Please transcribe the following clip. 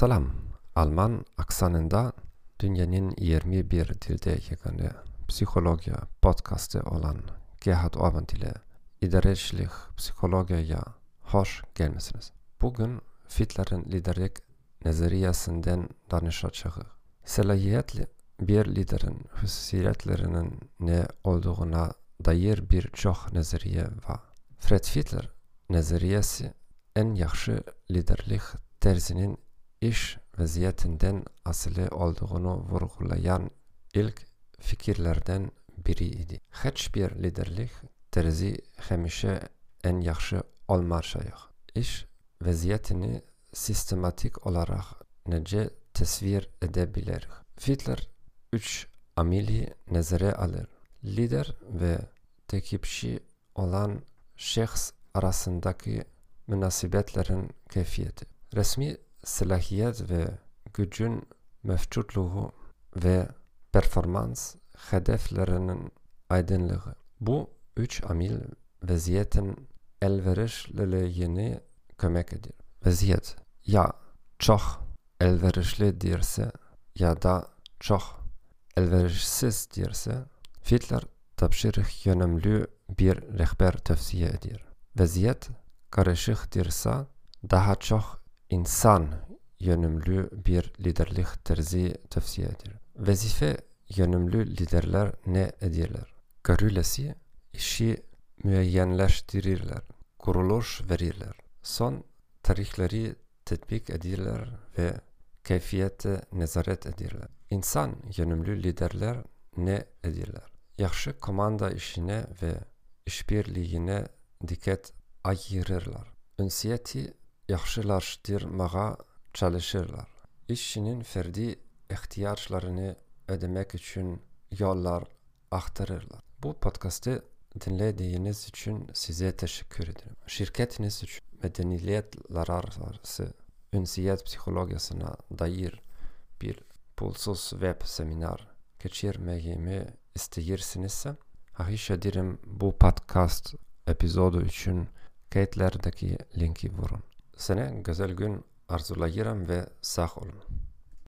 Salam. Alman aksanında dünyanın 21 dilde yegane psikoloji podcastı olan Gerhard Orban ile idarecilik psikolojiye hoş gelmesiniz. Bugün Fitler'in liderlik nezariyesinden danışacağız. Selahiyetli bir liderin hususiyetlerinin ne olduğuna dair birçok nezariye var. Fred Fiedler nezariyesi en yaxşı liderlik terzinin iş vaziyetinden asılı olduğunu vurgulayan ilk fikirlerden biriydi. Hiçbir liderlik terzi hemişe en yaxşı olmayacak. İş vaziyetini sistematik olarak nece tasvir edebilir. Fitler üç amili nezere alır. Lider ve tekipçi olan şahs arasındaki münasebetlerin keyfiyeti. Resmi silahiyet ve gücün mevcutluğu ve performans hedeflerinin aydınlığı. Bu üç amil vaziyetin elverişliliğini kömek edir. Vaziyet ya çok elverişlidirse ya da çok elverişsizdirse Fitler tapşırık yönümlü bir rehber tavsiye edir. Vaziyet karışıktırsa daha çok insan yönümlü bir liderlik terzi tavsiye edir. Vazife yönümlü liderler ne edirler? Görülesi işi müeyyenleştirirler, kuruluş verirler. Son tarihleri tetbik edirler ve keyfiyete nezaret edirler. İnsan yönümlü liderler ne edirler? Yaxşı komanda işine ve işbirliğine dikkat ayırırlar. Ünsiyeti yaxşılaştırmaya çalışırlar. İşçinin ferdi ihtiyaçlarını ödemek için yollar aktarırlar. Bu podcast'ı dinlediğiniz için size teşekkür ederim. Şirketiniz için medeniyetler arası ünsiyet psikolojisine dair bir pulsuz web seminer geçirmeyi isteyirsinizse hahiş ederim bu podcast epizodu için kayıtlardaki linki vurun. Sana güzel gün arzulayırım ve sağ olun.